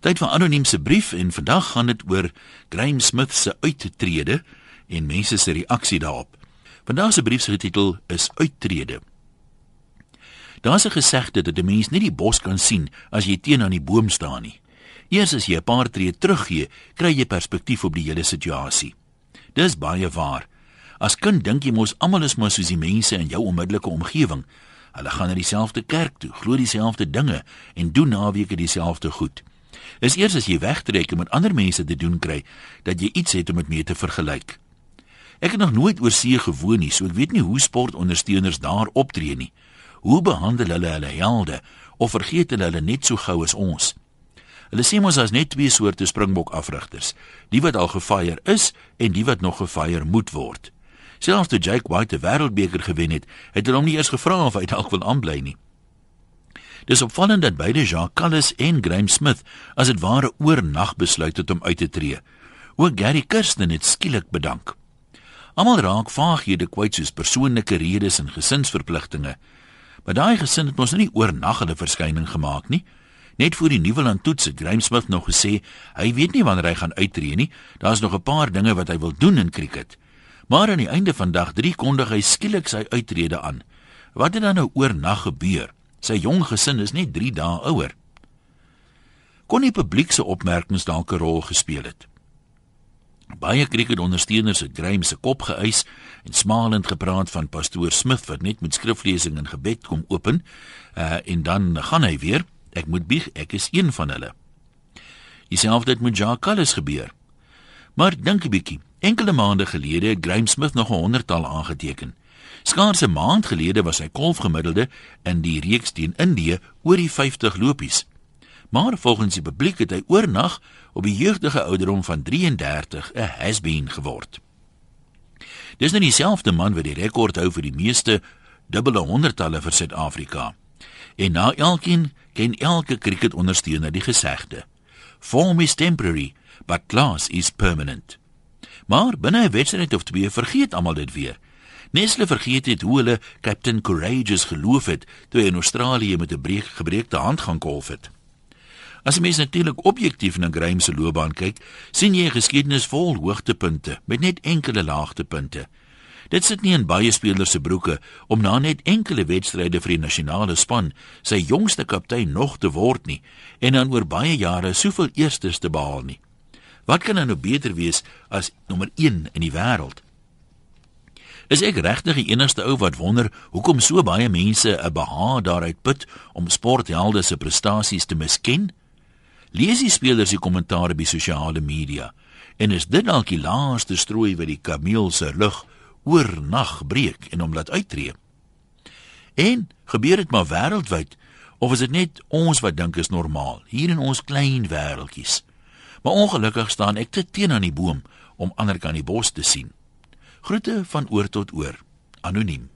Tyd vir anoniem se brief en vandag gaan dit oor Graham Smith se uittrede en mense se reaksie daarop. Vandag se brief se titel is Uittrede. Daar's 'n gesegde dat 'n mens nie die bos kan sien as jy teen aan die boom staan nie. Eers as jy 'n paar tree teruggee, kry jy perspektief op die hele situasie. Dis baie waar. As kind dink jy mos almal is maar soos die mense in jou onmiddellike omgewing. Hulle gaan na dieselfde kerk toe, glo dieselfde dinge en doen naweke dieselfde goed. Is eers as jy wegtrek om met ander mense te doen kry dat jy iets het om dit mee te vergelyk. Ek het nog nooit oor see gewoon nie, so ek weet nie hoe sportondersteuners daar optree nie. Hoe behandel hulle hulle helde of vergeet hulle hulle net so gou as ons? Hulle sê mos as net twee soorte springbok afrigters, die wat al gefire is en die wat nog gefire moet word. Selfs toe Jake White die wêreldbeker gewen het, het hulle hom nie eers gevra of hy dalk wil aanbly nie. Dis opvallend dat beide Jacques Callis en Graham Smith as dit ware oornag besluit het om uit te tree. Ook Gary Kirsten het skielik bedank. Almal raak vaaghede kwyt soos persoonlike redes en gesinsverpligtinge. Maar daai gesin het mos nie oornag hulle verskyning gemaak nie. Net voor die Nuweland toets het Graham Smith nog gesê hy weet nie wanneer hy gaan uittreë nie. Daar's nog 'n paar dinge wat hy wil doen in cricket. Maar aan die einde van dag 3 kondig hy skielik sy uittrede aan. Wat het dan nou oornag gebeur? Sy jong gesin is net 3 dae ouer. Kon die publiek se opmerkings dalk 'n rol gespeel het? Baie kriketondersteuners het Graham se kop geëis en smalend gepraat van pastoor Smith wat net met skriflesing en gebed kom open. Uh en dan gaan hy weer. Ek moet bieg, ek is een van hulle. Dieselfde het met Jacques Callis gebeur. Maar dink 'n bietjie. Enkele maande gelede het Graham Smith nog 'n honderdtal aangeteken. Skaars 'n maand gelede was hy kolfgemiddelde in die reeks teen Indië oor die 50 lopies. Maar volgens die publiek het hy oornag op die jeugdige ouderdom van 33 'n has-been geword. Dis nou dieselfde man wat die rekord hou vir die meeste dubbele honderdtalle vir Suid-Afrika. En na elkeen ken elke kriketondersteuner die gesegde: Form is temporary, but class is permanent. Maar binne 'n wedstryd of twee vergeet almal dit weer. Nestle vergeet het hoe hulle Captain Courageous geloof het toe hy in Australië met 'n breek gebreekte hand gaan golf het. As jy mens natuurlik objektief na Graham se loopbaan kyk, sien jy 'n geskiedenis vol hoogtepunte met net enkele laagtepunte. Dit sit nie in baie spelers se broeke om na net enkele wedstryde vir die nasionale span sy jongste kaptein nog te word nie en dan oor baie jare soveel eerstes te behaal nie. Wat kan nou beter wees as nommer 1 in die wêreld? Is ek regtig die enigste ou wat wonder hoekom so baie mense 'n behaag daaruit put om sporthelde se prestasies te misken? Lees die spelers se kommentaare by sosiale media en is dit dalk die laaste strooi wat die kameel se lug oor nag breek en hom laat uittreë? En gebeur dit maar wêreldwyd of is dit net ons wat dink is normaal hier in ons klein wêreltjies? Maar ongelukkig staan ek te teen aan die boom om ander kan die bos te sien. Groete van oor tot oor. Anoniem.